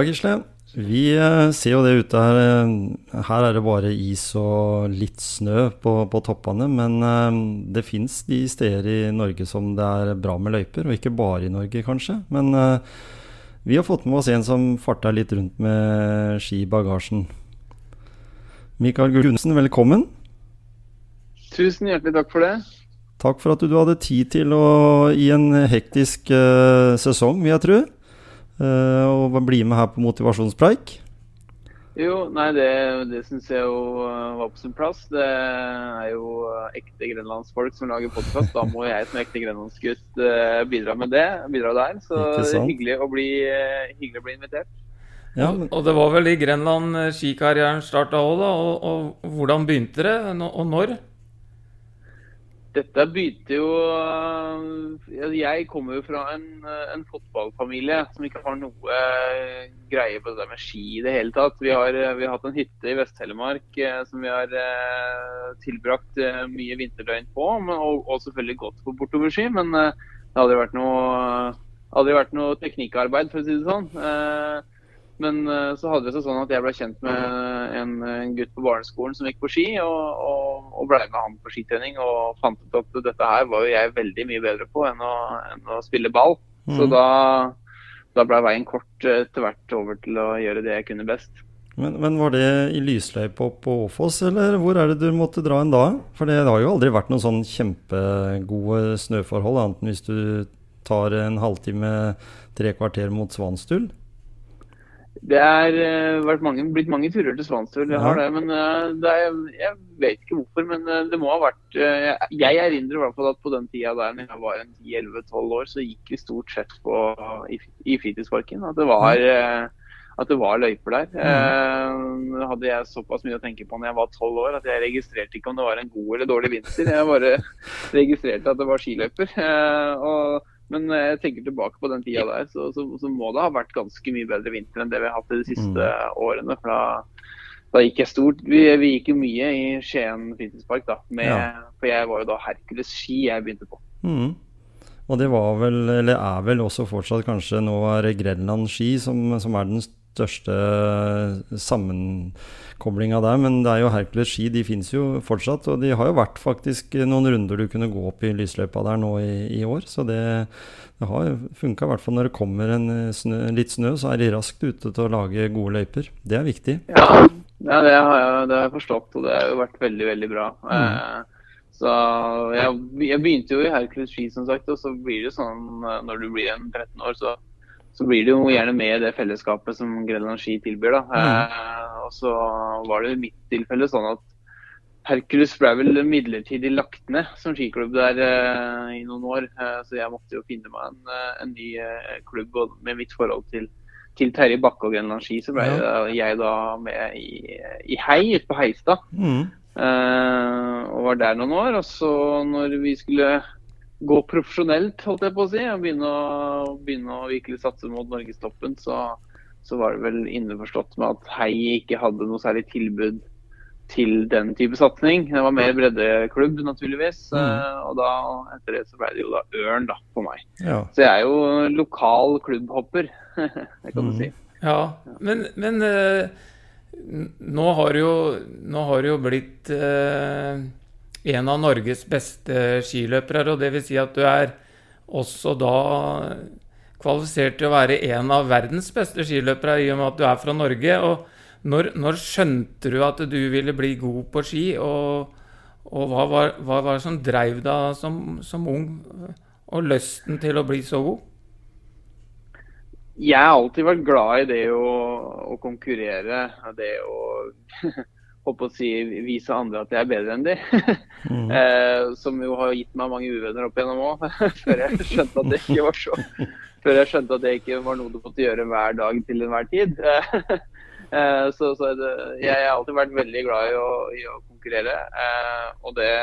Ja, Gisle. Vi eh, ser jo det ute her. eh, Her er det bare is og litt snø på, på toppene. Men eh, det fins de steder i Norge som det er bra med løyper. Og ikke bare i Norge, kanskje. Men vi har fått med oss en som farta litt rundt med ski i bagasjen. Mikael Gunnesen, velkommen. Tusen hjertelig takk for det. Takk for at du hadde tid til å i en hektisk uh, sesong, vil jeg tro. Eh, og bli med her på motivasjonspreik. Jo, nei, det, det syns jeg jo uh, var på sin plass. Det er jo uh, ekte grenlandsfolk som lager podkast. Da må jeg som ekte grenlandsgutt bidra med det. Bidra der. Så det er hyggelig å bli, hyggelig å bli invitert. Ja, Og, og det var vel i Grenland eh, skikarrieren starta òg, da. Og, og hvordan begynte det, og når? Dette begynte jo uh, jeg- Jeg kommer jo fra en, uh, en fotballfamilie som ikke har noe uh, greie på det med ski i det hele tatt. Vi har, vi har hatt en hytte i Vest-Telemark som vi har tilbrakt mye vinterdøgn på, og, og selvfølgelig gått på bortoverski. Men det har aldri vært noe, aldri noe teknikkarbeid, for å si det sånn. Men uh, så hadde det seg sånn at jeg ble kjent med en, en gutt på barneskolen som gikk på ski, og, og, og ble med han på skitrening. Og fant ut at dette her var jo jeg veldig mye bedre på enn å, enn å spille ball. Så Mhm. da, da ble veien kort eh, etter hvert over til å gjøre det jeg kunne best. Men, men var det i lysløypa på Åfoss, eller hvor er det du måtte dra en da? For det har jo aldri vært noen sånn kjempegode snøforhold, annet enn hvis du tar en halvtime, tre kvarter mot Svanstul. Det er eh, vært mange, blitt mange turer til Svanstul, Ja. Men eh, er, jeg vet ikke hvorfor, men eh, det må ha vært Jeg, erindrer i hvert fall at på den tida der når jeg var 10-11-12 år, så gikk vi stort sett på i, i fritidsparken. At det var eh, at det var løyper der. Eh, hadde jeg såpass mye å tenke på når jeg var tolv år at jeg registrerte ikke om det var en god eller dårlig vinter. Jeg bare registrerte at det var skiløyper. Og, men når jeg tenker tilbake på den tida der, så, så, så må det ha vært ganske mye bedre vinter enn det vi har hatt de siste årene. For da, da gikk jeg stort. Vi, vi gikk jo mye i Skien fritidspark, da. Med, Ja. For jeg var jo da Hercules ski jeg begynte på. Mm. Og det var vel, eller er vel også fortsatt kanskje nå er Grenland ski som, som er den største sammenkoblinga der. Men det er jo Hercules ski, de fins jo fortsatt. Og de har jo vært faktisk noen runder du kunne gå opp i lysløypa der nå i, i år. Så det, det har funka i hvert fall når det kommer en snø, litt snø, så er de raskt ute til å lage gode løyper. Det er viktig. Ja, ja det, har jeg, det har jeg forstått, og det har jo vært veldig, veldig bra. Eh, så jeg, jeg begynte jo i Hercules ski, som sagt, og så blir det sånn eh, når du blir en 13 år, så, så blir det jo gjerne med i det fellesskapet som Grenland ski tilbyr. da. Eh, og så var det i mitt tilfelle sånn at Hercules ble vel midlertidig lagt ned som skiklubb der eh, i noen år. Eh, så jeg måtte jo finne meg en, eh, en ny eh, klubb og med mitt forhold til til Terje Bakke og Grenland Ski, så ble jeg da med i, i Hei ute på Heistad. Mm. Eh, og var der noen år. Og så når vi skulle gå profesjonelt, holdt jeg på å si, og begynne å, begynne å virkelig satse mot norgestoppen, så, så var det vel innforstått med at Hei ikke hadde noe særlig tilbud til den type satsing. Det var mer breddeklubb, naturligvis. Mm. Eh, og da, etter det så ble det jo da Ørn da, for meg. Ja. Så jeg er jo lokal klubbhopper, det kan du Mm. si. Ja, men, men eh, nå har det jo, nå har det jo blitt eh, en av Norges beste skiløpere, og det vil si at du er også da kvalifisert til å være en av verdens beste skiløpere, i og med at du er fra Norge. og når, når skjønte du at du ville bli god på ski, og, og hva, var, hva var det som dreiv deg som, som ung, og lysten til å bli så god? Jeg har alltid vært glad i det å, å konkurrere. Det å håper å si, vise andre at jeg er bedre enn de. mm. eh, som jo har gitt meg mange uvenner opp igjennom òg, før jeg skjønte at det ikke var så. Før jeg skjønte at det ikke var noe du måtte gjøre hver dag til enhver tid. eh, så, så det, jeg, har alltid vært veldig glad i å, i å konkurrere. Eh, og det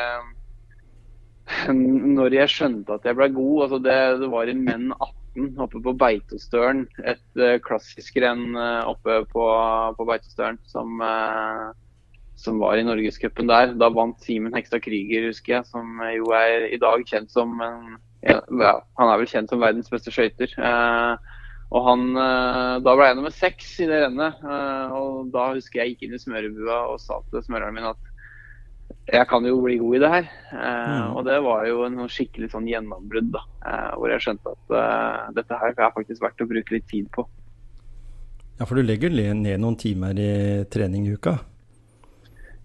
Når jeg skjønte at jeg ble god, altså det, det var i menn 18 oppe på Beitostølen. Et uh, klassisk renn uh, oppe på, på Beitostølen som uh, som var i Norgescupen der. Da vant Simen Hekstad Krüger, husker jeg, som jo er i dag kjent som en, ja, Han er vel kjent som verdens beste skøyter. Eh, og han, eh, Da ble jeg nummer seks i det rennet. Eh, og Da husker jeg gikk inn i smørebua og sa til smøreren min at jeg kan jo bli god i det her. Eh, mm. Og det var jo en skikkelig sånn gjennombrudd, da. Eh, hvor jeg skjønte at eh, dette her er faktisk verdt å bruke litt tid på. Ja, for du legger ned noen timer i trening i uka?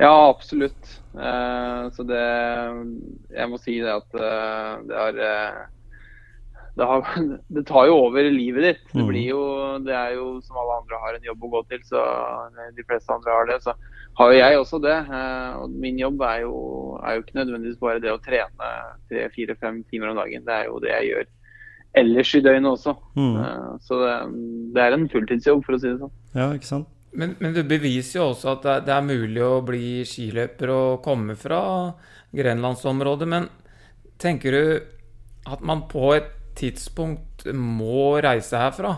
Ja, absolutt. Uh, så det Jeg må si det at uh, det har uh, det, har, det, tar jo over livet ditt. Det mm. blir jo, det er jo som alle andre har en jobb å gå til, så de fleste andre har det. Så har jo jeg også det. Og min jobb er jo, er jo ikke nødvendigvis bare det å trene tre, fire, fem timer om dagen. Det er jo det jeg gjør ellers i døgnet også. Mm. Så det, det, er en fulltidsjobb, for å si det sånn. Ja, ikke sant. Men, men, du beviser jo også at det, det, er mulig å bli skiløper og komme fra grenlandsområdet. Men tenker du at man på et tidspunkt må reise herfra?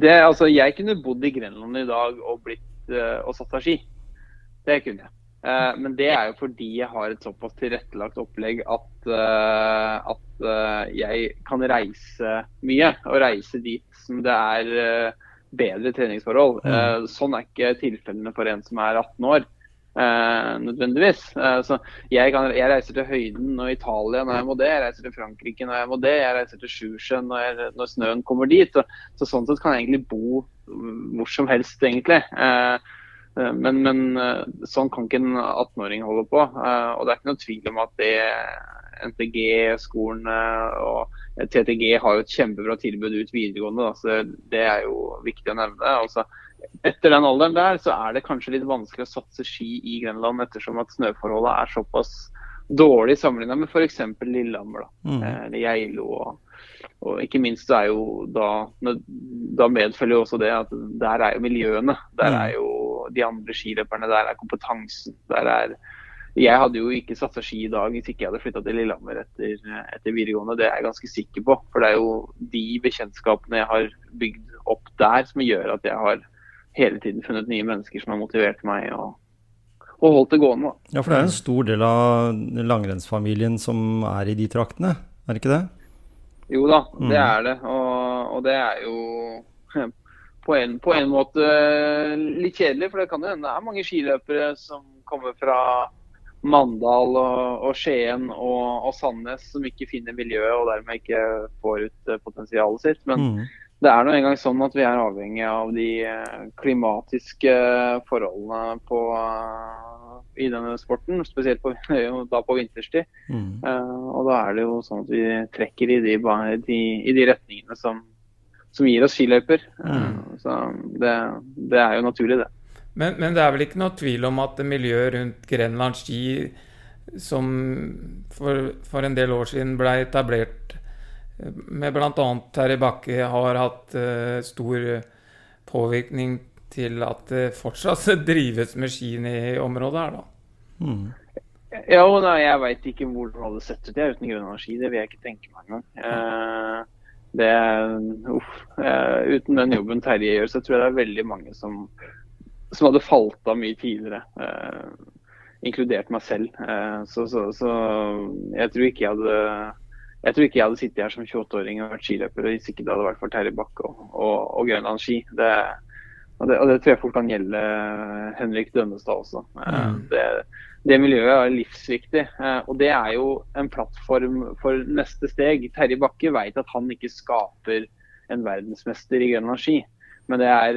Det, altså, jeg kunne bodd i Grenland i dag og, blitt, uh, og satt av ski. Det kunne jeg. Uh, men det er jo fordi jeg har et såpass tilrettelagt opplegg at, uh, at uh, jeg kan reise mye. Og reise dit som det er bedre treningsforhold. Mm. sånn er ikke tilfellene for en som er 18 år. nødvendigvis. så jeg, kan, jeg, reiser til høyden og Italia når jeg må det, jeg reiser til Frankrike når jeg må det, jeg reiser til Sjusjøen når, når, snøen kommer dit. Så, så, sånn sett kan jeg egentlig bo hvor som helst, egentlig. Eh, men, men, eh, sånn kan ikke en 18-åring holde på. Eh, og det er ikke noe tvil om at det NTG, skolen og TTG har jo et kjempebra tilbud ut videregående. Da, så Det er jo viktig å nevne. Altså, etter den alderen der så er det kanskje litt vanskelig å satse ski i Grenland, ettersom at snøforholdet er såpass dårlig sammenlignet med f.eks. Lillehammer da, mm. eller Geilo. Og, og, ikke minst så er jo da, da medfølger jo også det at der er jo miljøene. Der mm. er jo de andre skiløperne. Der er kompetansen. Der er jeg hadde jo ikke satsa ski i dag hvis ikke jeg hadde flytta til Lillehammer etter, etter, videregående. Det er jeg ganske sikker på. For det er jo de bekjentskapene jeg har bygd opp der som gjør at jeg har hele tiden funnet nye mennesker som har motivert meg og, og holdt det gående. Da. Ja, for det er en stor del av langrennsfamilien som er i de traktene, er det ikke det? Jo da, det mm. er det. Og, og det er jo på en, på en, måte litt kjedelig, for det kan jo hende det er mange skiløpere som kommer fra Mandal og, og Skien og, og, Sandnes som ikke finner miljøet og dermed ikke får ut eh, potensialet sitt. Men mm. det er nå engang sånn at vi er avhengig av de eh, klimatiske forholdene på, i denne sporten, spesielt på, da på vinterstid. Mm. Uh, og da er det jo sånn at vi trekker i de, de, i de retningene som som gir oss skiløyper. Mm. Så det, det, er jo naturlig, det. Men, men, det er vel ikke noe tvil om at miljøet rundt Grenland ski, som for, for en del år siden ble etablert med bl.a. Terje Bakke, har hatt uh, stor påvirkning til at det fortsatt drives med ski i området her, da. Mm. Ja, nei, jeg veit ikke hvor det hadde sett ut jeg uten Grønland ski. Det vil jeg ikke tenke meg engang. Uh, det, uff, uh, uten den jobben Terje gjør, så tror jeg det er veldig mange som, som hadde falt av mye tidligere. Uh, inkludert meg selv. Uh, så, så, så, jeg tror ikke jeg hadde jeg tror ikke jeg hadde sittet her som 28-åring og vært skiløper hvis ikke det hadde vært for Terje Bakke og, og, og Grønland ski. Det, og, det, og det tror jeg fort kan gjelde Henrik Dønnestad også. Mm. Det, det miljøet er livsviktig. Eh, og det er jo en plattform for neste steg. Terje Bakke vet at han ikke skaper en verdensmester i grønn ski. Men det er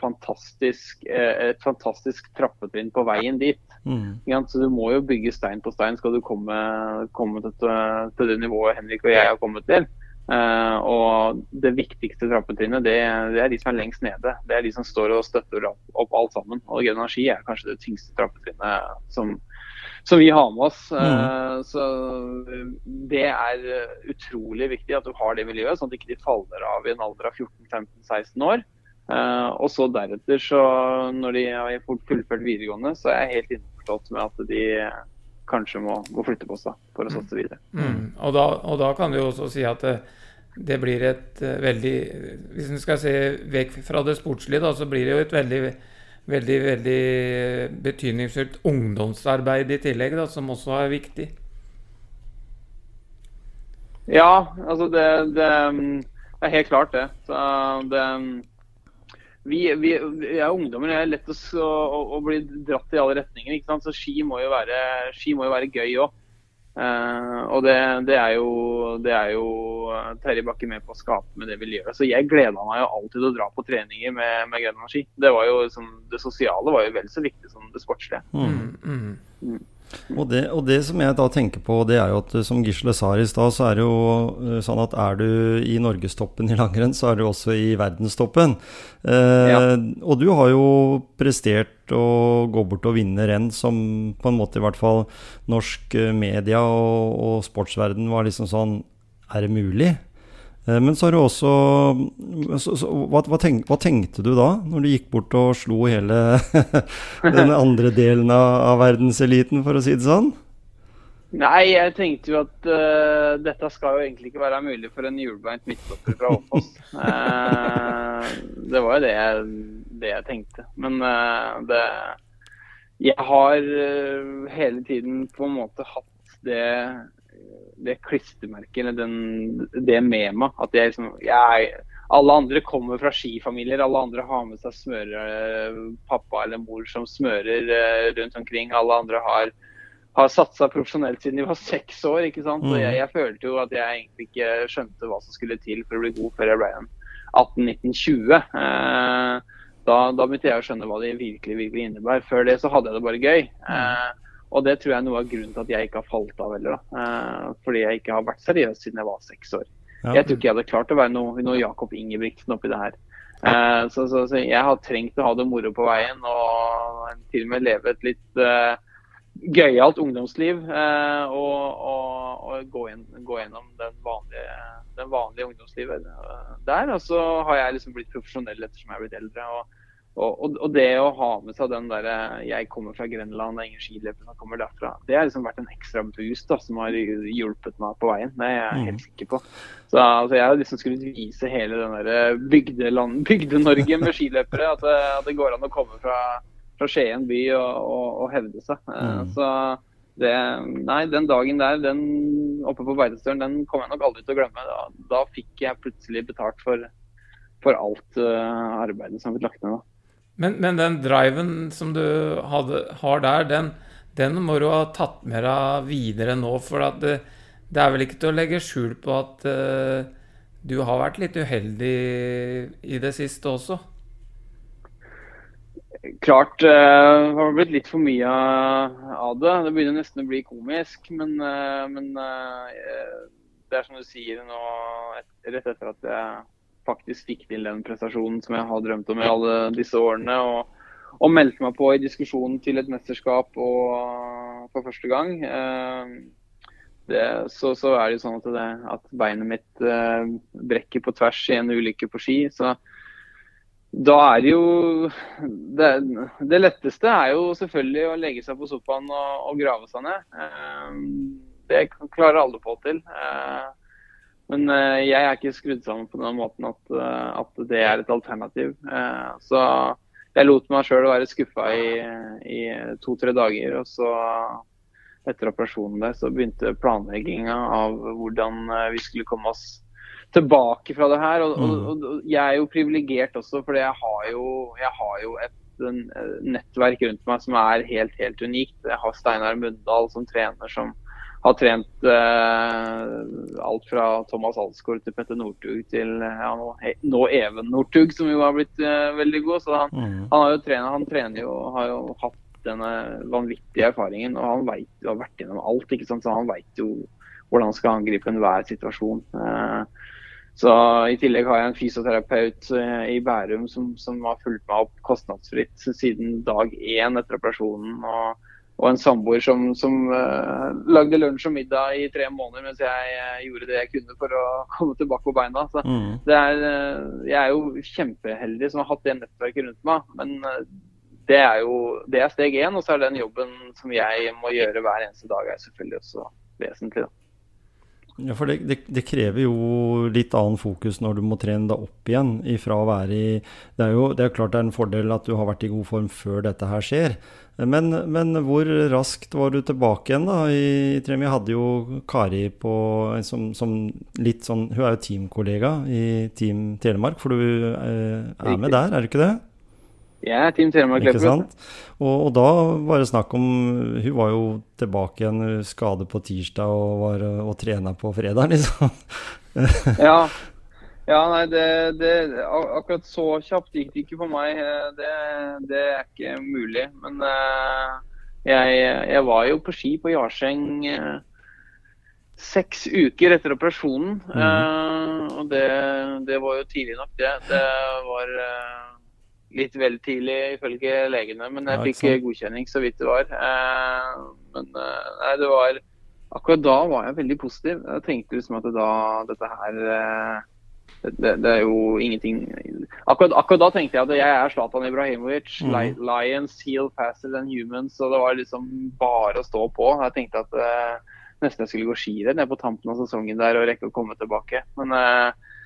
fantastisk, eh, et fantastisk trappetrinn på veien dit. Mm. Så du må jo bygge stein på stein skal du komme, komme til, til, det nivået Henrik og jeg har kommet til. Uh, og det viktigste trappetrinnet, det, det, er de som er lengst nede. Det er de som står og støtter opp, opp alt sammen. Og Grønn energi er kanskje det tyngste trappetrinnet som, som vi har med oss. Mm. Uh, så det er utrolig viktig at du har det miljøet, sånn at de ikke faller av i en alder av 14-15-16 år. Og så deretter, så når de har fullført videregående, så er jeg helt innforstått med at de kanskje må, må flytte på seg for å mm. satse videre. Mm. Og, da, og, da, kan du jo også si at det, det blir et uh, veldig Hvis en skal se vekk fra det sportslige, da, så blir det jo et veldig, veldig, veldig betydningsfullt ungdomsarbeid i tillegg, da, som også er viktig. Ja, altså det, det, det er helt klart det. Så det vi, vi, vi, er ungdommer. Det er lett å, å, å, bli dratt i alle retninger. ikke sant? Så ski må jo være, ski må jo være gøy òg. Uh, eh, og det, det, er jo, det er jo Terje Bakke med på å skape med det vi gjør. Så jeg gleda meg jo alltid til å dra på treninger med, med Grenland Det var jo liksom, det sosiale var jo vel så viktig som det sportslige. Mm, mm. Mm. Og det, og det, som jeg da tenker på, det er jo at som Gisle sa i stad, så er det jo eh, sånn at er du i norgestoppen i langrenn, så er du også i verdenstoppen. Eh, ja. Og du har jo prestert å gå bort og vinne renn som på en måte i hvert fall norsk eh, media og, og sportsverden var liksom sånn Er det mulig? Eh, men så har du også så, så, hva, hva, tenk, hva, tenkte du da, når du gikk bort og slo hele den andre delen av, av, verdenseliten, for å si det sånn? Nei, jeg tenkte jo at uh, dette skal jo egentlig ikke være mulig for en hjulbeint midtstopper fra Åfoss. uh, det var jo det jeg, det jeg tenkte. Men uh, det Jeg har hele tiden på en måte hatt det det klistremerket eller den, det med meg. At jeg liksom jeg, Alle andre kommer fra skifamilier. Alle andre har med seg smører, pappa eller mor som smører eh, rundt omkring. Alle andre har, har satsa profesjonelt siden de var seks år. ikke sant? Og jeg, mm. jeg, følte jo at jeg egentlig ikke skjønte hva som skulle til for å bli god før jeg ble en 18-19-20. Eh, da, da, begynte jeg å skjønne hva det virkelig virkelig innebærer. Før det så hadde jeg det bare gøy. Mm. Eh, og det tror jeg er noe av grunnen til at jeg ikke har falt av heller. Eh, fordi jeg ikke har vært seriøs siden jeg var seks år. Ja. Jeg tror ikke jeg hadde klart å være noe, noe Jakob Ingebrigtsen oppi det her. Eh, så, så, så, jeg har trengt å ha det moro på veien og til og med leve et litt eh, gøyalt ungdomsliv. Eh, og, og, og gå, inn, gå, gjennom den vanlige, den vanlige ungdomslivet der. Og så har jeg liksom blitt profesjonell ettersom jeg er blitt eldre. og og, og, og, det å ha med seg den derre 'jeg kommer fra Grenland, det er ingen skiløpere som kommer derfra', det har liksom vært en ekstra boost da, som har hjulpet meg på veien. Det er jeg helt mm. sikker på. Så altså, Jeg har liksom skulle vise hele den der Bygde-Norge med skiløpere at det, at det, går an å komme fra, fra Skien by og, og, hevde seg. Eh, mm. Så det, nei, den dagen der, den oppe på Beitostølen, den kommer jeg nok aldri til å glemme. Da, da fikk jeg plutselig betalt for, for alt uh, arbeidet som har blitt lagt ned. da. Men, men, den driven som du hadde, har der, den, den, må du ha tatt med deg videre nå. For det, det, er vel ikke til å legge skjul på at uh, du har vært litt uheldig i det siste også? Klart uh, det har blitt litt for mye av det. Det begynner nesten å bli komisk. Men, uh, men det er som du sier nå, rett etter at jeg faktisk fikk til den prestasjonen som jeg har drømt om i alle disse årene. Og, og meldte meg på i diskusjonen til et mesterskap og, for første gang. Eh, det, så, så, er det jo sånn at, det, at beinet mitt eh, brekker på tvers i en ulykke på ski. så da er det jo det, det, letteste er jo selvfølgelig å legge seg på sofaen og, og grave seg ned. Eh, det klarer alle på til. Men uh, jeg er ikke skrudd sammen på den måten at, uh, at det er et alternativ. Uh, så jeg lot meg sjøl være skuffa i, i to-tre dager. Og så, etter operasjonen der, så begynte planlegginga av hvordan vi skulle komme oss tilbake fra det her. Og, og, mm. og jeg er jo privilegert også, fordi jeg jeg har jo et nettverk rundt meg som er helt, helt unikt. Jeg har Steinar Mundal som trener, som har trent eh, alt fra Thomas Alsgaard til Petter Northug til ja, nå, Even Northug, som jo har blitt eh, veldig god. Så han, mm. han, trenet, han trener jo, har jo hatt denne vanvittige erfaringen. Og han vet, har vært gjennom alt, ikke sant? så han veit jo hvordan han skal angripe enhver situasjon. Eh, Så I tillegg har jeg en fysioterapeut eh, i Bærum som, som har fulgt meg opp kostnadsfritt siden dag én etter operasjonen. og og en samboer som, som uh, lagde lunsj og middag i tre måneder mens jeg uh, gjorde det jeg kunne for å komme tilbake på beina. Så mm. er, uh, jeg er jo kjempeheldig som har hatt det nettverket rundt meg. Men det er jo det er steg én. Og så er den jobben som jeg må gjøre hver eneste dag, er selvfølgelig også vesentlig. da. Ja, for det, det, det, krever jo litt annen fokus når du må trene deg opp igjen ifra å være i Det er jo det er klart det er en fordel at du har vært i god form før dette her skjer. Men, men hvor raskt var du tilbake igjen da? I Trem, jeg hadde jo Kari på som, som, litt sånn Hun er jo teamkollega i Team Telemark, for du eh, er med der, er du ikke det? Jeg er Team Telemark-løper. Og, og, da var det snakk om Hun var jo tilbake igjen, skade på tirsdag og var og trena på fredag, liksom. ja. ja. nei, det, det, Akkurat så kjapt gikk det ikke for meg. Det, det er ikke mulig. Men uh, jeg, jeg, var jo på ski på Jarseng uh, seks uker etter operasjonen. Uh, og det, det, var jo tidlig nok, det. Det var litt vel tidlig ifølge legene, men jeg fikk godkjenning så vidt det var. Eh, men eh, nei, det var Akkurat da var jeg veldig positiv. Jeg tenkte liksom at da dette her eh, det, det, er jo ingenting akkurat, akkurat, da tenkte jeg at jeg er Zlatan Ibrahimovic. Mm. Lions heal faster than humans. Og det var liksom bare å stå på. Jeg tenkte at uh, nesten jeg skulle gå skirenn ned på tampen av sesongen der og rekke å komme tilbake. Men uh,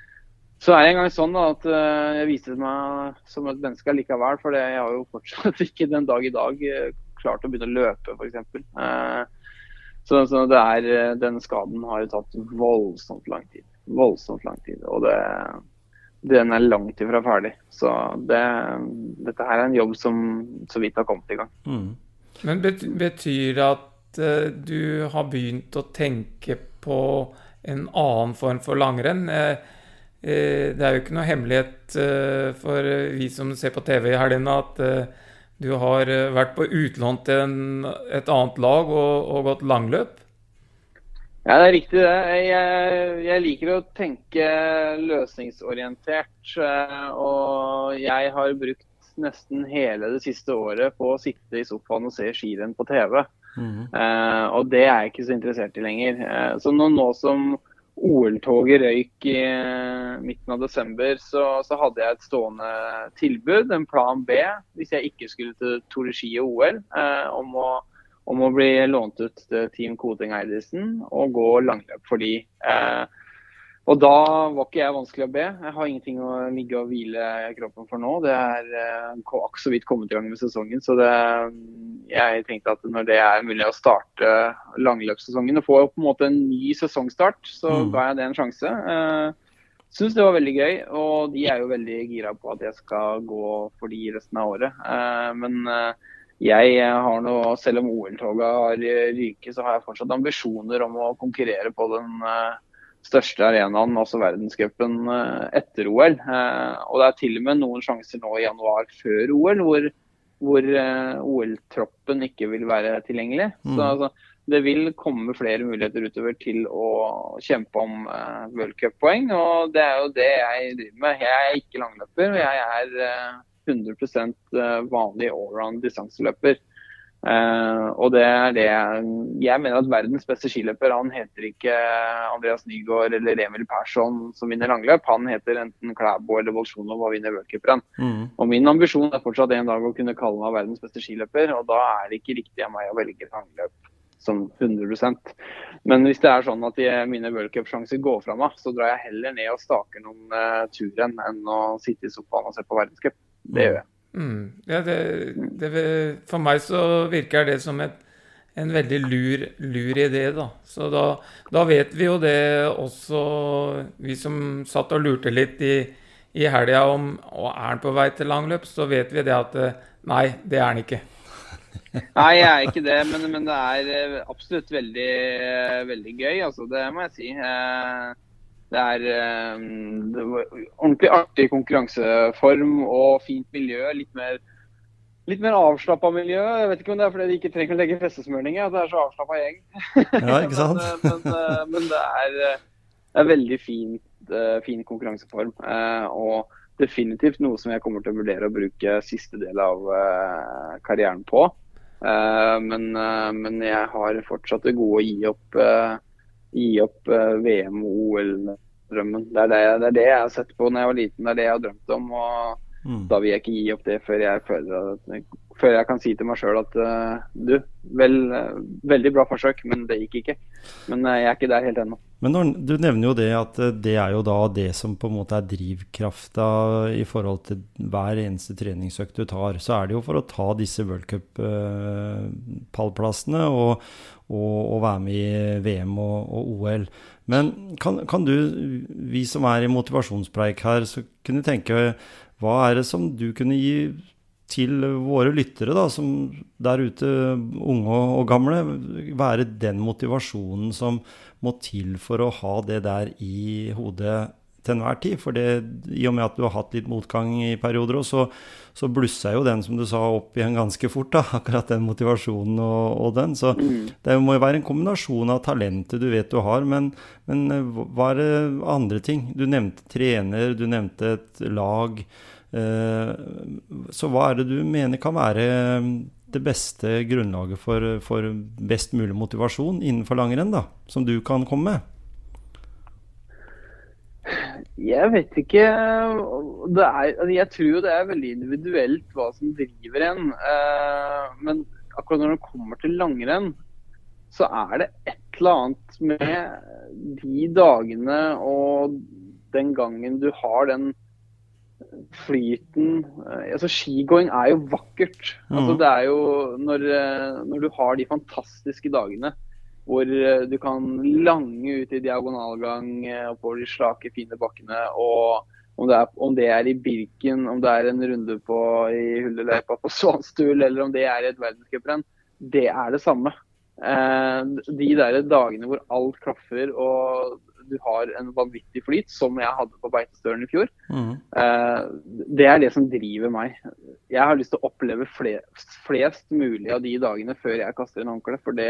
så er det en gang sånn da, at uh, jeg viste meg som et menneske likevel. For jeg har jo fortsatt ikke den dag i dag klart å begynne å løpe, f.eks. Uh, så, så det er, den skaden har jo tatt voldsomt lang tid. Voldsomt lang tid. Og det, den er langt ifra ferdig. Så det, dette her er en jobb som så vidt har kommet i gang. Mm. Men betyr det at uh, du har begynt å tenke på en annen form for langrenn? Uh, Eh, det er jo ikke noe hemmelighet eh, for vi som ser på TV i helgene, at eh, du har vært på utlån til en, et annet lag og, og, gått langløp? Ja, det er riktig det. Jeg, jeg, liker å tenke løsningsorientert. Og jeg har brukt nesten hele det siste året på å sitte i sofaen og se skirenn på TV. Mm. og det er jeg ikke så interessert i lenger. så nå, nå som OL-toget røyk i uh, midten av desember, så, så, hadde jeg et stående tilbud, en plan B, hvis jeg ikke skulle til Tour de Ski og OL, eh, om, å, om, å, bli lånt ut til Team Koding Eidesen og gå langløp for de. Eh, og da var ikke jeg vanskelig å be. Jeg har ingenting å ligge og hvile kroppen for nå. Det er uh, så vidt kommet i gang med sesongen. Så det, jeg tenkte at når det er mulig å starte langløpssesongen og få på en måte en ny sesongstart, så mm. ga jeg det en sjanse. Eh, Syns det var veldig gøy, og de er jo veldig gira på at jeg skal gå for de resten av året. Uh, men uh, jeg har nå, selv om OL-toget har ryket, så har jeg fortsatt ambisjoner om å konkurrere på den uh, største arenaen, altså verdenscupen, eh, etter OL. Eh, og det er til og med noen sjanser nå i januar før OL hvor, hvor eh, OL-troppen ikke vil være tilgjengelig. Mm. Så altså, det vil komme flere muligheter utover til å kjempe om uh, worldcuppoeng. Og det er jo det jeg driver med. Jeg er ikke langløper, og jeg er 100% vanlig allround distanseløper. Uh, og det er det jeg, mener at verdens beste skiløper han heter ikke Andreas Nygaard eller Emil Persson som vinner langløp. Han heter enten Klæbo eller Bolsjunov og vinner worldcuprenn. Mm. Og min ambisjon er fortsatt en dag å kunne kalle meg verdens beste skiløper, og da er det ikke riktig av meg å velge langløp som 100% Men hvis det er sånn at mine worldcupsjanser går fra meg, så drar jeg heller ned og staker noen uh, turrenn enn å sitte i sofaen og se på verdenscup. Det mm. gjør jeg. Mm. Ja, det, det, for meg så virker det som et, en veldig lur, lur idé, da. Så da, da, vet vi jo det også, vi som satt og lurte litt i, i helga om og er han på vei til langløp, så vet vi det at nei, det er han ikke. Nei, jeg er ikke det, men, men det er eh, absolutt veldig, veldig gøy. Altså, det må jeg si. Eh, det er um, ordentlig artig konkurranseform og fint miljø. Litt mer, litt mer avslappa miljø. Jeg vet ikke om det er fordi de ikke trenger å legge festesmørning. At det er så avslappa gjeng. Ja, ikke sant? men, men, eh, men, det, er, er, veldig fin, uh, fin konkurranseform. Og definitivt noe som jeg kommer til å vurdere å bruke siste del av karrieren på. Men, men, jeg har fortsatt det gode å gi opp, gi opp VM og OL-drømmen. Det, det, det, er det jeg har sett på når jeg var liten, det er det jeg har drømt om. og mm. Da vil jeg ikke gi opp det før jeg føler at før jeg kan si til meg sjøl at uh, du, vel, uh, veldig bra forsøk, men det gikk ikke. Men uh, jeg er ikke der helt ennå. Men når, du nevner jo det at det er jo da det som på en måte er drivkrafta i forhold til hver eneste treningsøkt du tar. Så er det jo for å ta disse worldcup-pallplassene og, og, og, være med i VM og, og OL. Men kan, kan, du, vi som er i motivasjonspreik her, så kunne tenke hva er det som du kunne gi til våre lyttere, da, som der ute, unge og gamle, være den motivasjonen som må til for å ha det der i hodet til enhver tid. For det, i og med at du har hatt litt motgang i perioder, så, så blusser jo den, som du sa, opp igjen ganske fort. da, Akkurat den motivasjonen og, og den. Så mm. det må jo være en kombinasjon av talentet du vet du har, men, men hva er det andre ting? Du nevnte trener, du nevnte et lag. Eh, så hva er det du mener kan være eh, det beste grunnlaget for, for best mulig motivasjon innenfor langrenn, da, som du kan komme med? Jeg vet ikke. Er, altså, jeg tror det er veldig individuelt hva som driver en. Eh, men akkurat når det kommer til langrenn, så er det et eller annet med de dagene og den gangen du har den flyten eh, altså Skigåing er jo vakkert. Altså det er jo når, eh, når, du har de fantastiske dagene hvor eh, du kan lange ut i diagonalgang oppover de slake, fine bakkene. og om det, er, om det, er, i Birken, om det er en runde på, i Hulleløypa på Svanstul, eller om det er i et verdenscuprenn, det er det samme. Eh, de der dagene hvor alt klaffer og du har en vanvittig flyt, som jeg hadde på Beitostølen i fjor. Mm. Eh, det er det som driver meg. Jeg har lyst til å oppleve flest, flest mulig av de dagene før jeg kaster en håndkleet. For det,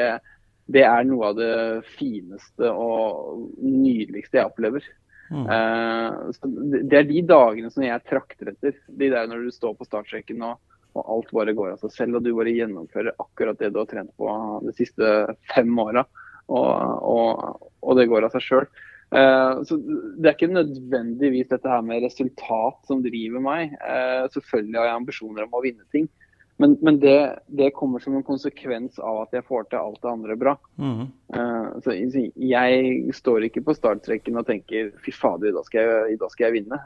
det, er noe av det fineste og nydeligste jeg opplever. Mm. Eh, det er de dagene som jeg trakter etter. De der når du står på startstreken og, og alt bare går av seg selv, og du bare gjennomfører akkurat det du har trent på de siste fem åra og, og, og det går av seg sjøl. Uh, så Det er ikke nødvendigvis dette her med resultat som driver meg. Uh, selvfølgelig har jeg ambisjoner om å vinne ting, men, men det, det, kommer som en konsekvens av at jeg får til alt det andre bra. Mm. Uh, så Jeg står ikke på startstreken og tenker fy fader, i dag skal jeg, dag skal jeg vinne.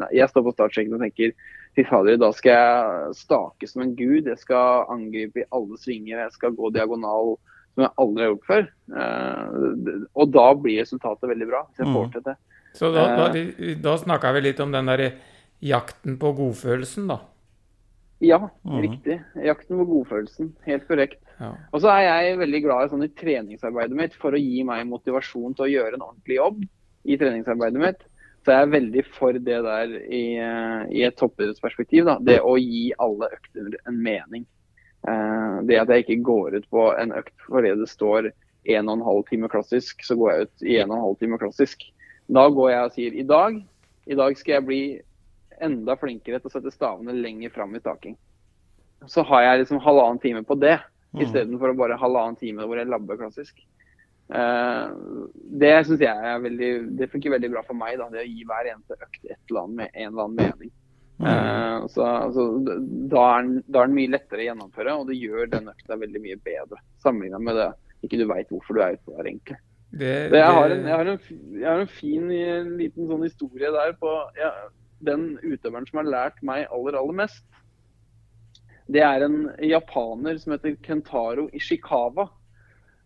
Nei, jeg står på startstreken og tenker fy fader, i dag skal jeg stake som en gud. Jeg skal angripe i alle svinger, jeg skal gå diagonal som jeg aldri har gjort før. Uh, og da blir resultatet veldig bra, hvis jeg får mm. til det. Så da, da, eh. da snakka vi litt om den der jakten på godfølelsen, da? Ja, mm. riktig. Jakten på godfølelsen. Helt korrekt. Ja. Og så er jeg veldig glad i, sånn, i treningsarbeidet mitt for å gi meg motivasjon til å gjøre en ordentlig jobb i treningsarbeidet mitt. Så jeg er veldig for det der i, eh, i et toppidrettsperspektiv. Det å gi alle økter en mening. Eh, det at jeg ikke går ut på en økt fordi det står 1 12 time klassisk, så går jeg ut i 1 12 time klassisk. Da går jeg og sier i dag, i dag skal jeg bli enda flinkere til å sette stavene lenger fram i staking. Så har jeg liksom halvannen time på det, mm. istedenfor bare halvannen time hvor jeg labber klassisk. Uh, det syns jeg er veldig Det funker veldig bra for meg, da, det å gi hver eneste økt et eller annet med en eller annen mening. Uh, så, så da, er den, da, er den, mye lettere å gjennomføre, og det gjør den økta veldig mye bedre. Sammenlignet med det ikke du veit hvorfor du er ute der, egentlig. Det, det... Jeg, har en, jeg, har en, jeg, har en, fin liten sånn historie der på ja, den utøveren som har lært meg aller, aller mest. Det er en japaner som heter Kentaro Ishikawa.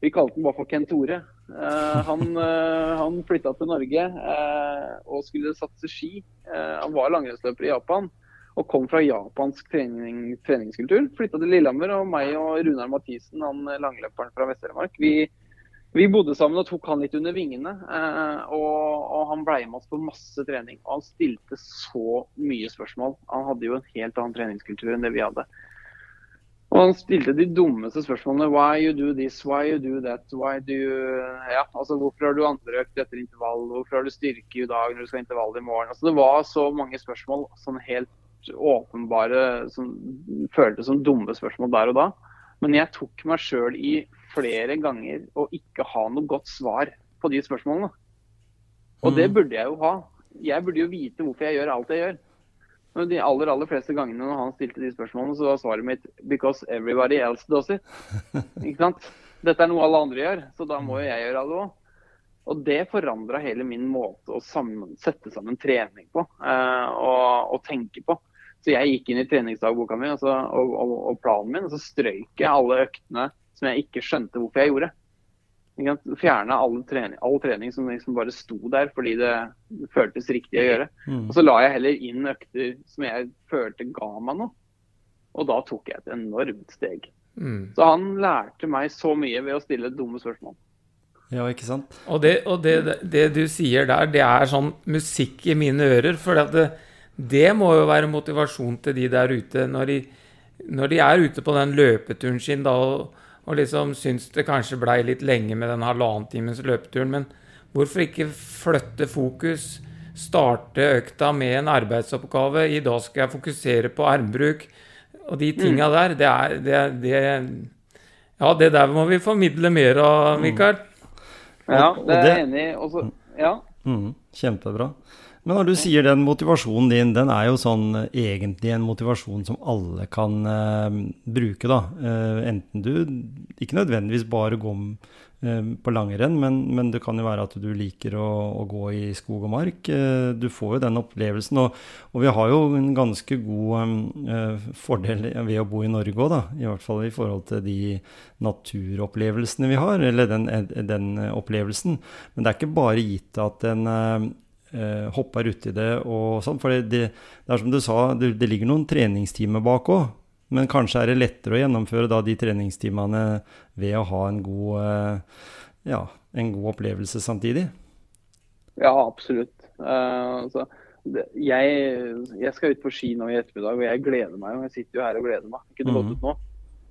Vi kalte den bare for Kentore. Uh, han, uh, han flytta til Norge uh, og skulle satse ski. han var langrennsløper i Japan og kom fra japansk trening, treningskultur. Flytta til Lillehammer, og meg og Runar Mathisen, han langløperen fra Vest-Telemark, vi, vi, bodde sammen og tok han litt under vingene. Og, og, han ble med oss på masse trening. Og han stilte så mye spørsmål. Han hadde jo en helt annen treningskultur enn det vi hadde. Og han stilte de dummeste spørsmålene. Why you do this, why you do that, why do you Ja, altså hvorfor har du andre økt etter intervall, hvorfor har du styrke i dag når du skal ha intervall i morgen? Altså Det var så mange spørsmål, sånn helt åpenbare, som føltes som dumme spørsmål der og da. Men jeg tok meg sjøl i flere ganger å ikke ha noe godt svar på de spørsmålene. Og det burde jeg jo ha. Jeg burde jo vite hvorfor jeg gjør alt jeg gjør. Men de aller aller fleste gangene når han stilte de spørsmålene, så var svaret mitt 'because everybody else does it'. Ikke sant? Dette er noe alle andre gjør, så da må jo jeg gjøre det òg. Og det forandra hele min måte å sammen, sette sammen trening på eh, og, og, tenke på. Så jeg gikk inn i treningsdagboka mi altså, og, og, og, planen min, og så strøyk jeg alle øktene som jeg ikke skjønte hvorfor jeg gjorde. Fjerne all trening, all trening som liksom bare sto der fordi det føltes riktig å gjøre. Mm. Og så la jeg heller inn økter som jeg følte ga meg noe. Og da tok jeg et enormt steg. Mm. Så han lærte meg så mye ved å stille dumme spørsmål. Ja, ikke sant? Og, det, og det, det, du sier der, det er sånn musikk i mine ører. For det, det, må jo være motivasjon til de der ute når de, når de er ute på den løpeturen sin da, og, og liksom syns det kanskje blei litt lenge med den halvannen times løpeturen. Men hvorfor ikke flytte fokus? Starte økta med en arbeidsoppgave. I dag skal jeg fokusere på armbruk. Og de tinga mm. der, det er det, det, Ja, det der må vi formidle mer av, mm. Mikael. Ja, det er jeg enig i. Ja. Mm, kjempebra. Men når du sier den motivasjonen din, den er jo sånn eh, egentlig en motivasjon som alle kan uh, bruke, da. Uh, enten du ikke nødvendigvis bare går uh, på langrenn, men, men, det kan jo være at du liker å, å gå i skog og mark. Du får jo den opplevelsen. Og, og, vi har jo en ganske god fordel ved å bo i Norge òg, da. I hvert fall i forhold til de naturopplevelsene vi har, eller den, den opplevelsen. Men det er ikke bare gitt at en eh, hopper uti det og sånn. For det, det, det, er som du sa, det, det ligger noen treningstimer bak òg. Men kanskje er det lettere å gjennomføre da de treningstimene ved å ha en god, eh, ja, en god opplevelse samtidig? Ja, absolutt. Uh, altså, det, jeg, jeg, skal ut på ski nå i ettermiddag, og jeg gleder meg. og Jeg sitter jo her og gleder meg. Jeg kunne gått ut nå.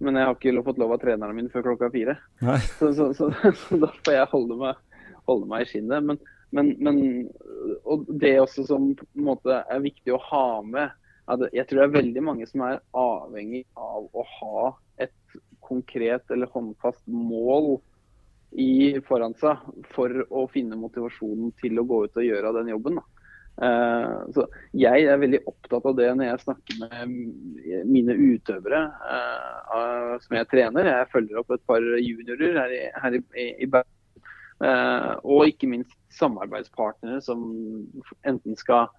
Men jeg har ikke fått lov av treneren min før klokka fire. Så, så, så, så, da får jeg holde meg, holde meg i skinnet. Men, men, men, og det også som på en måte er viktig å ha med at Jeg tror det er veldig mange som er avhengig av å ha et konkret eller håndfast mål i, foran seg for å finne motivasjonen til å gå ut og gjøre den jobben. Uh, så Jeg er veldig opptatt av det når jeg snakker med mine utøvere uh, som jeg trener. Jeg følger opp et par juniorer her i, her i, i Bergen. Uh, og ikke minst samarbeidspartnere som enten skal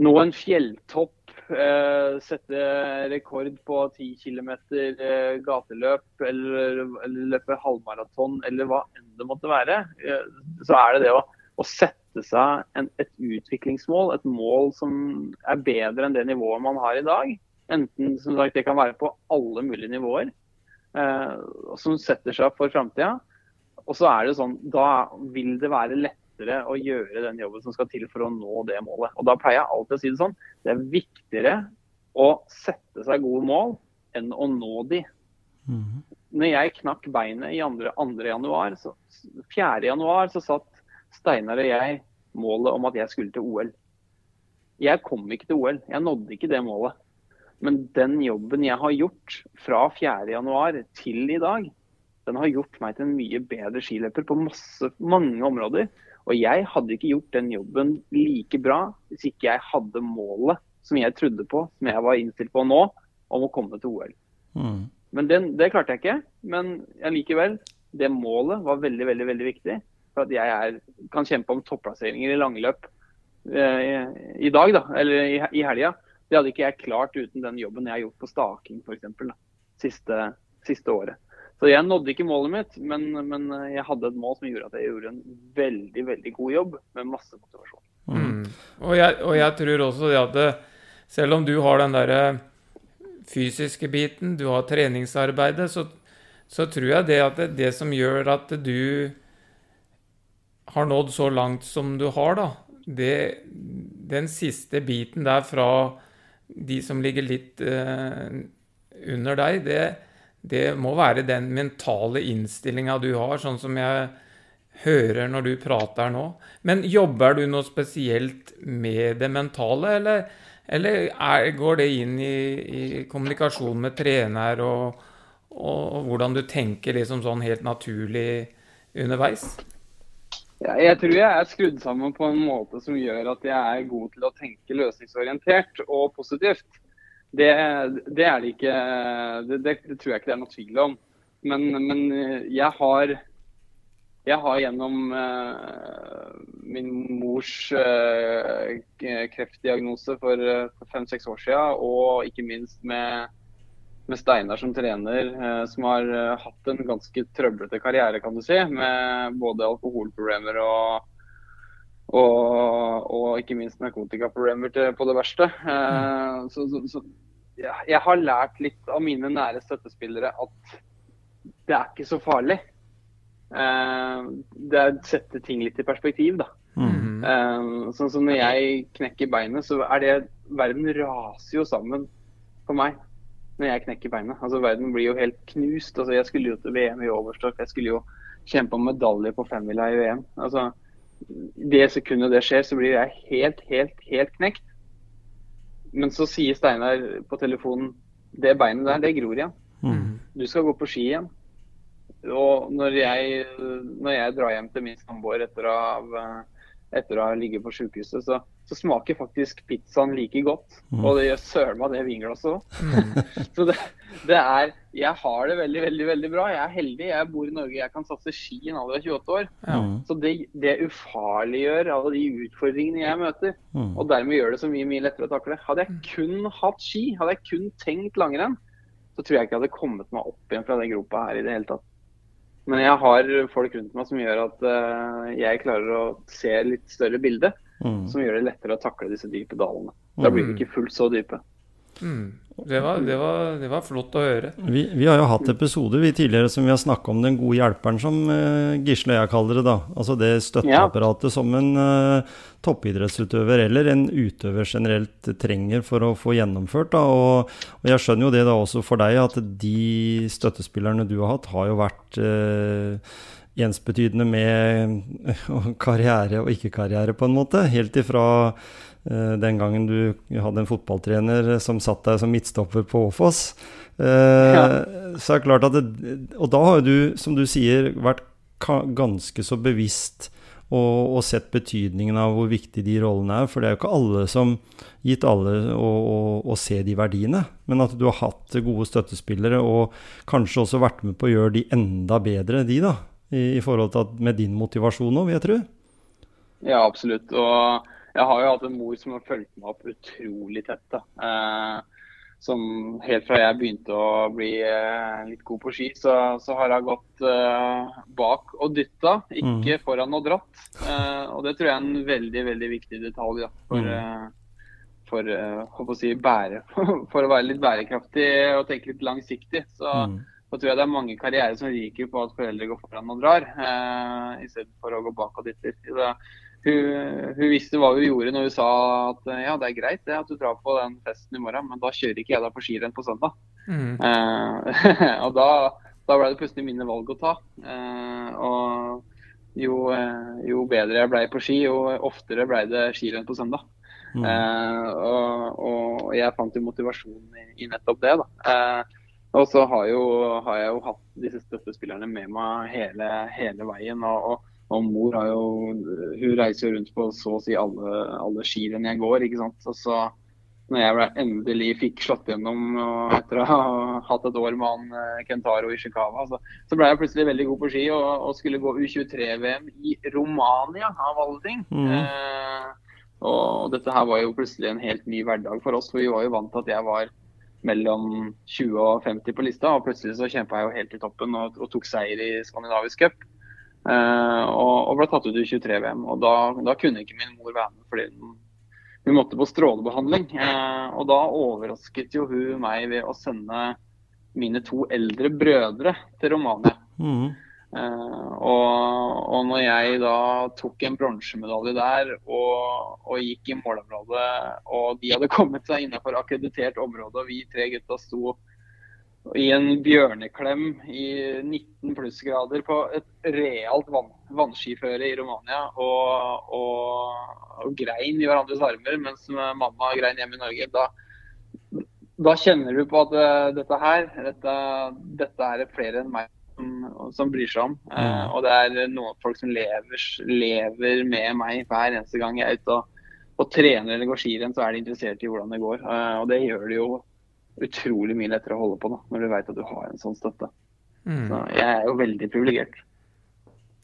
nå en fjelltopp, eh, sette rekord på 10 km eh, gateløp eller, eller, løpe halvmaraton eller hva enn det måtte være, eh, så er det det å, å sette seg en, et utviklingsmål, et mål som er bedre enn det nivået man har i dag. Enten som sagt, det kan være på alle mulige nivåer, eh, som setter seg for framtida. Og så er det sånn, Da vil det være lettere å gjøre den jobben som skal til for å nå det målet. Og Da pleier jeg alltid å si det sånn. Det er viktigere å sette seg gode mål enn å nå de. Mm. Når jeg knakk beinet i 2. januar, så 4. januar så satt Steinar og jeg målet om at jeg skulle til OL. Jeg kom ikke til OL. Jeg nådde ikke det målet. Men den jobben jeg har gjort fra 4.1 til i dag, den har gjort meg til en mye bedre skiløper på masse, mange områder. Og jeg hadde ikke gjort den jobben like bra hvis ikke jeg hadde målet som jeg trodde på, som jeg var innstilt på nå, om å komme til OL. Mm. Men den, det klarte jeg ikke. Men allikevel, det målet var veldig, veldig veldig viktig. For at jeg er, kan kjempe om topplasseringer i langløp eh, i, i, dag, da, eller i, i helga. Det hadde ikke jeg klart uten den jobben jeg har gjort på staking f.eks. Siste, siste året. Så jeg nådde ikke målet mitt, men, men, jeg hadde et mål som gjorde at jeg gjorde en veldig veldig god jobb med masse motivasjon. Mm. Og, jeg, og, jeg, tror også det at det, selv om du har den derre fysiske biten, du har treningsarbeidet, så, så, tror jeg det at det, det som gjør at du har nådd så langt som du har, da, det, den siste biten der fra de som ligger litt eh, under deg, det, det må være den mentale innstillinga du har, sånn som jeg hører når du prater nå. Men jobber du noe spesielt med det mentale, eller, eller er, går det inn i, i, kommunikasjon med trener og, og, og, hvordan du tenker liksom sånn helt naturlig underveis? Ja, jeg tror jeg er skrudd sammen på en måte som gjør at jeg er god til å tenke løsningsorientert og positivt. Det, det er det ikke det, det, det, tror jeg ikke det er noe tvil om. Men, men jeg har jeg har gjennom uh, min mors uh, kreftdiagnose for fem-seks år siden, og ikke minst med, med Steinar som trener, uh, som har hatt en ganske trøblete karriere, kan du si, med både alkoholproblemer og, og, og ikke minst narkotikaproblemer på det verste. Mm. Så, så, så ja, jeg har lært litt av mine nære støttespillere at det er ikke så farlig. Uh, det setter ting litt i perspektiv, da. Mm. Uh, sånn som når jeg knekker beinet, så er det Verden raser jo sammen for meg når jeg knekker beinet. Altså Verden blir jo helt knust. Altså Jeg skulle jo til VM i Overstock. Jeg skulle jo kjempe om medalje på femmila i VM. Altså Det sekundet det skjer, så blir jeg helt, helt, helt knekt. Men så sier Steinar på telefonen det beinet der, det gror igjen. Mm. Du skal gå på ski igjen. Og når jeg, når jeg drar hjem til min samboer etter, etter, å ha ligget på sykehuset, så, så, smaker faktisk pizzaen like godt. Mm. Og det gjør søren meg det vinglasset òg. Mm. så det, det, er Jeg har det veldig, veldig veldig bra. Jeg er heldig. Jeg bor i Norge. Jeg kan satse ski i en alder av 28 år. Mm. Så det, det ufarliggjør alle de utfordringene jeg møter. Mm. Og dermed gjør det så mye, mye lettere å takle. Hadde jeg kun hatt ski, hadde jeg kun tenkt langrenn, så tror jeg ikke jeg hadde kommet meg opp igjen fra den gropa her i det hele tatt. Men jeg har folk rundt meg som gjør at uh, jeg klarer å se litt større bilde. Mm. Som gjør det lettere å takle disse dype dalene. Da blir de mm. ikke fullt så dype. Mm. Det, var, det, var, det, var, flott å høre. Vi, vi, har jo hatt episoder vi tidligere som vi har snakka om den gode hjelperen, som uh, Gisle og jeg kaller det. da. Altså det støtteapparatet ja. som en uh, toppidrettsutøver eller en utøver generelt trenger for å få gjennomført. da, og, og, Jeg skjønner jo det da også for deg, at de støttespillerne du har hatt, har jo vært uh, ensbetydende med karriere og ikke-karriere, på en måte. Helt ifra den gangen du hadde en fotballtrener som satt deg som midtstopper på Åfoss. Uh, ja. Så er det klart at det, Og da har jo du, som du sier, vært ganske så bevisst og, og, sett betydningen av hvor viktig de rollene er. For det er jo ikke alle som gitt alle å, å, å, se de verdiene. Men at du har hatt gode støttespillere, og kanskje også vært med på å gjøre de enda bedre, de da. I, i forhold til at, med din motivasjon òg, vil jeg tro. Ja, absolutt. Og jeg har jo hatt en mor som har fulgt meg opp utrolig tett. da. Eh, som helt fra jeg begynte å bli eh, litt god på ski, så, så har jeg gått eh, bak og dytta, ikke mm. foran og dratt. Eh, og det tror jeg er en veldig veldig viktig detalj da, for, mm. Eh, for, eh, å si, bære, for, å være litt bærekraftig og tenke litt langsiktig. Så, mm. så tror jeg det er mange karrierer som ryker på at foreldre går foran og drar, eh, istedenfor å gå bak og dytter. Så, hun, hun, visste hva hun gjorde når hun sa at ja, det er greit det at du drar på den festen i morgen, men da kjører ikke jeg deg på skirenn på søndag. Mm. Uh, og da, da, ble det plutselig mine valg å ta. Uh, og jo, uh, jo, bedre jeg ble på ski, jo oftere ble det skirenn på søndag. Mm. Eh, og, og, jeg fant jo motivasjon i, i nettopp det. da. Eh, og så har, jo, har, jeg jo hatt disse støttespillerne med meg hele, hele veien. og, og og mor har jo Hun reiser jo rundt på så å si alle, alle skirenn jeg går, ikke sant. Og så når jeg endelig fikk slått gjennom etter å ha hatt et år med han eh, Kentaro Ishikawa, så, så ble jeg plutselig veldig god på ski og, og skulle gå U23-VM i Romania, av alle ting. Mm. Eh, og dette her var jo plutselig en helt ny hverdag for oss, for vi var jo vant til at jeg var mellom 20 og 50 på lista, og plutselig så kjempa jeg jo helt i toppen og, og tok seier i Skandinavisk cup. Uh, og, ble tatt ut i 23-VM. og da, da, kunne ikke min mor være med fordi hun, hun måtte på strålebehandling. Uh, og da overrasket jo hun meg ved å sende mine to eldre brødre til Romania. Mm. Uh, og, og, når jeg da tok en bronsemedalje der og, og, gikk i målområdet, og de hadde kommet seg innenfor akkreditert område, og vi tre gutta sto i en bjørneklem i 19 plussgrader på et realt vann, vannskiføre i Romania og, og, og, grein i hverandres armer mens mamma grein hjemme i Norge, da, da kjenner du på at uh, dette her, dette, dette er det flere enn meg som, som bryr seg om. Uh, og det er noen folk som lever, lever, med meg hver eneste gang jeg er ute og, og trener eller går skirenn, så er de interessert i hvordan det går. Uh, og det gjør de jo utrolig mye lettere å holde på da, når du vet at du har en sånn støtte. Mm. Så jeg er jo veldig privilegert.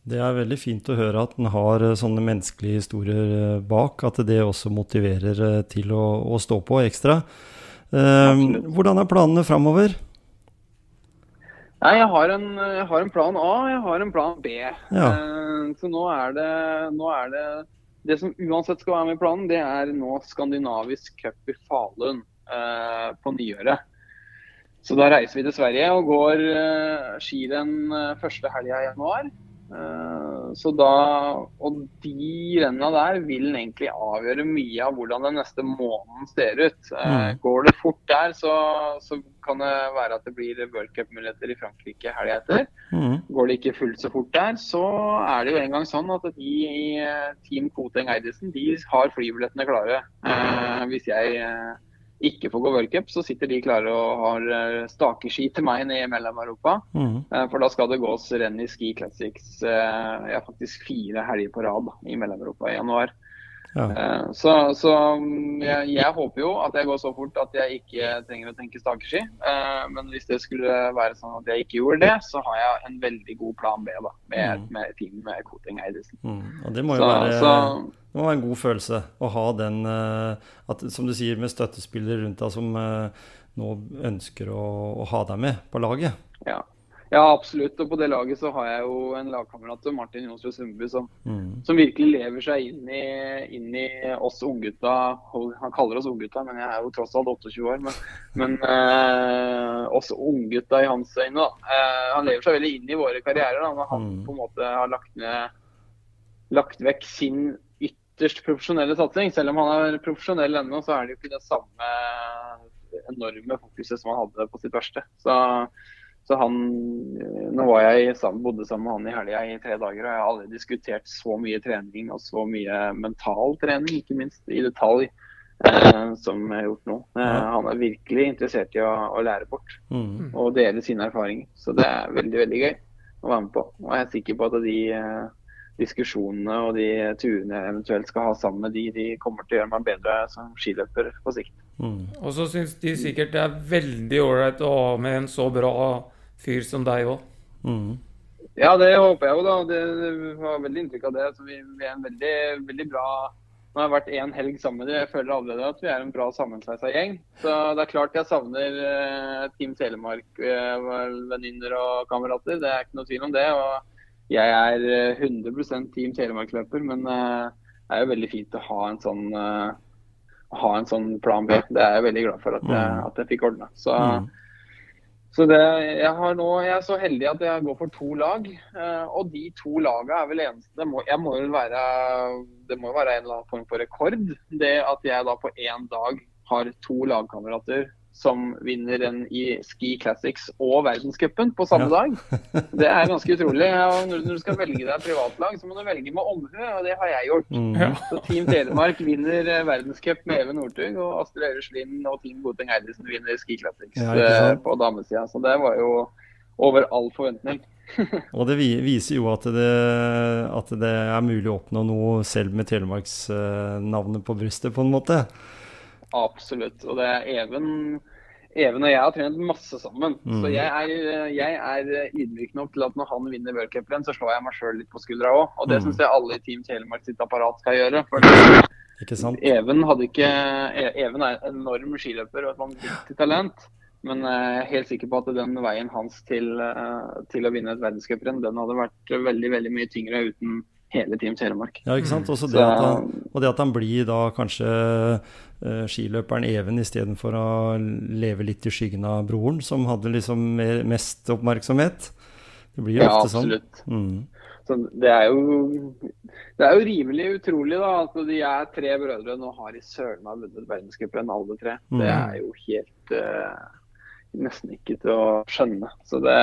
Det er veldig fint å høre at en har eh, sånne menneskelige historier eh, bak. At det også motiverer eh, til å, å stå på ekstra. Eh, hvordan er planene framover? Nei, jeg har, en, jeg har, en, plan A, jeg har en plan B. Ja. Eh, så nå er, det, nå er det Det som uansett skal være med i planen, det er nå skandinavisk cup i Falun. Eh, på nyåret. Så da reiser vi til Sverige og går uh, ski den uh, første helga i januar. Uh, så da, og de rennene der vil egentlig avgjøre mye av hvordan den neste måneden ser ut. Mm. Går det fort der, så, så, kan det være at det blir World Cup-muligheter i Frankrike helga etter. Mm. Går det ikke fullt så fort der, så er det jo en gang sånn at de i Team Koteng Eidesen de har flybillettene klare. hvis jeg ikke får gå worldcup, så sitter de klare og har eh, stakeski til meg nede i Mellom-Europa. Mm. Eh, for da skal det gås renn i Ski Classics eh, ja, faktisk fire helger på rad i Mellom-Europa i januar. Ja. Eh, så, så mm, jeg, jeg, håper jo at jeg går så fort at jeg ikke trenger å tenke stakeski. Eh, men hvis det skulle være sånn at jeg ikke gjorde det, så har jeg en veldig god plan B da, med, mm. med team med Koting Eidesen. Mm. Og det må jo så, være, så, det må være en god følelse å ha den eh, at, Som du sier, med støttespillere rundt deg som nå ønsker å, å ha deg med på laget. Ja. Ja, absolutt. Og på det laget så har jeg jo en lagkamerat, Martin Jonsrud Sundby, som, mm. som, virkelig lever seg inn i, inn i oss unggutta. Han kaller oss unggutta, men jeg er jo tross alt 28 år. Men, men eh, oss unggutta i hans øyne, da. Eh, han lever seg veldig inn i våre karrierer. Da, når han mm. på en måte har lagt, ned, lagt vekk sin ytterst profesjonelle satsing. Selv om han er profesjonell ennå, så er det jo ikke det samme enorme fokuset som han hadde på sitt verste. Så så han, Nå var jeg sammen, bodde sammen med han i helga i tre dager, og jeg har aldri diskutert så mye trening og så mye mental trening, ikke minst i detalj, eh, som jeg har gjort nå. Eh, han er virkelig interessert i å, å lære bort mm. og dele sine erfaringer. Så det er veldig, veldig gøy å være med på. Og jeg er sikker på at de eh, diskusjonene og de turene jeg eventuelt skal ha sammen med de, de kommer til å gjøre meg bedre som skiløper på sikt. Mm. Og så syns de sikkert det er veldig ålreit å ha med en så bra fyr som deg òg. Mm. Ja, det håper jeg jo, da. Det, det har veldig inntrykk av det. Så vi, vi, er en veldig, veldig bra Nå har jeg vært én helg sammen med dem. Jeg føler allerede at vi er en bra sammensveisa gjeng. Så det er klart jeg savner uh, Team Telemark-venninner uh, og kamerater. Det er ikke noe tvil om det. Og jeg er 100 eh, Team Telemark-løper, men uh, det er jo veldig fint å ha en sånn ha en sånn plan B. Det er jeg veldig glad for at jeg, mm. at jeg fikk ordna. Så mm. Så det, jeg, nå, jeg, er så heldig at jeg går for to lag. Eh, og de to lagene er vel eneste Det må, må være, være en eller annen form for rekord. Det at jeg da på én dag har to lagkamerater som vinner en i Ski Classics og verdenscupen på samme ja. dag. Det er ganske utrolig. Og når du skal velge deg privatlag, så må du velge med omhu, og det har jeg gjort. Mm. Så Team Telemark vinner eh, verdenscup med Even Northug, og Astrid Øyre Slind og Team Godteng Eidesen vinner Ski Classics ja, eh, på damesida. Så det var jo over all forventning. og det viser jo at det, at det, er mulig å oppnå noe selv med Telemarksnavnet på brystet, på en måte. Absolutt. Og det er Even Even og jeg har trent masse sammen. Mm. Så jeg er, jeg er, ydmyk nok til at når han vinner worldcuprenn, så slår jeg meg sjøl litt på skuldra òg. Og det mm. syns jeg alle i Team Telemark sitt apparat skal gjøre. For Even, ikke, Even er en enorm skiløper og et vanvittig talent. Men jeg er helt sikker på at den veien hans til, eh, til å vinne et verdenscuprenn, den hadde vært veldig, veldig mye tyngre uten hele Team Telemark. Ja, ikke sant. Også det at han, og det at han blir da kanskje uh, skiløperen Even istedenfor å leve litt i skyggen av broren, som hadde liksom mer, mest oppmerksomhet. Det blir jo ja, ofte sånn. Absolutt. Mm. Så det er jo det er jo rimelig utrolig da, at de er tre brødre nå har i søren meg vunnet verdenscupen alle tre. Mm. Det er jo helt uh, nesten ikke til å skjønne. Så det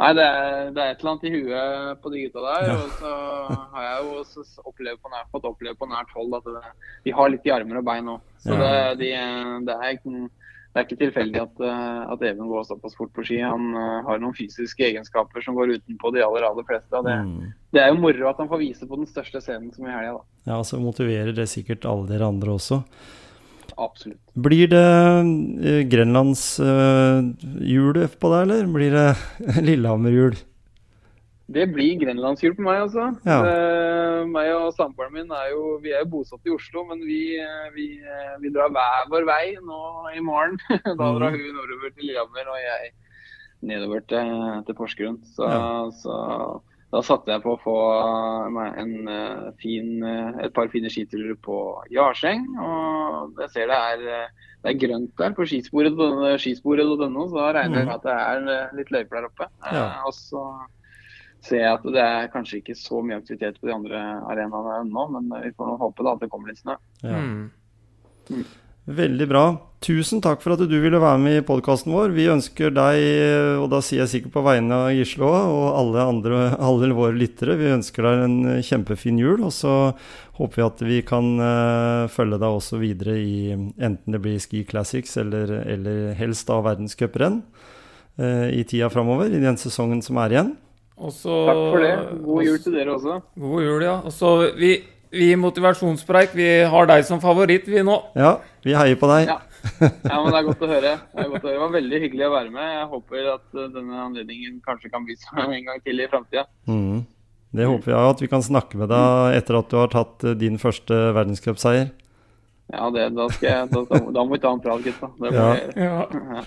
Nei, det er, det er et eller annet i huet på de gutta der. Ja. Og så har jeg jo også opplevd på nært, fått oppleve på nært hold at det, de har litt i armer og bein òg. Så Ja. det, de, det, er, ikke- det er ikke tilfeldig at, eh, at Even går såpass fort på ski. Han eh, har noen fysiske egenskaper som går utenpå de aller aller fleste. Det, Mm. det er jo moro at han får vise på den største scenen som i helga, da. Ja, så motiverer det sikkert alle dere andre også. Absolutt. Blir det uh, på deg, eller blir det Lillehammer-hjul? Det blir grenlandshjul på meg, altså. Ja. Uh, meg og samboeren min er jo, vi er jo bosatt i Oslo, men vi, eh, vi, eh, vi drar hver vår vei nå i morgen. da Mhm. drar hun nordover til Lillehammer og jeg nedover til, til Porsgrunn. Så, Ja. så da satte jeg på å få meg en, eh, fin, eh, et par fine skiturer på Jarseng. Og jeg ser det er, eh, det er grønt der på skisporet denne, så da regner jeg med at det er litt løyper der oppe. Mhm. Ja. Og så ser jeg at det er kanskje ikke så mye aktivitet på de andre arenaene ennå, men vi får nå håpe da at det kommer litt snø. Ja. Mm. Veldig bra. Tusen takk for at du ville være med i podkasten vår. Vi ønsker deg, og da sier jeg sikkert på vegne av Gisle òg, og alle andre, alle våre lyttere, vi ønsker deg en kjempefin jul. Og så håper vi at vi kan eh, følge deg også videre i enten det blir Ski Classics eller, eller helst da verdenscuprenn uh, i tida framover, i den sesongen som er igjen. Også, Takk for det. God jul til dere også. God jul, ja. Og så vi, vi i Motivasjonspreik, vi har deg som favoritt, vi nå. Ja, vi heier på deg. Ja. Ja, men Det er godt å høre. Det, er godt å høre. det var veldig hyggelig å være med. Jeg håper at eh, denne anledningen kanskje kan bli seg en gang til i framtida. Mm. Det håper jeg at vi kan snakke med deg etter at du har tatt eh, din første verdenscupseier. Ja, det, da, skal jeg, da, da, da må vi ta en prat, gutta. Det må Ja. gjøre. Ja. Ja.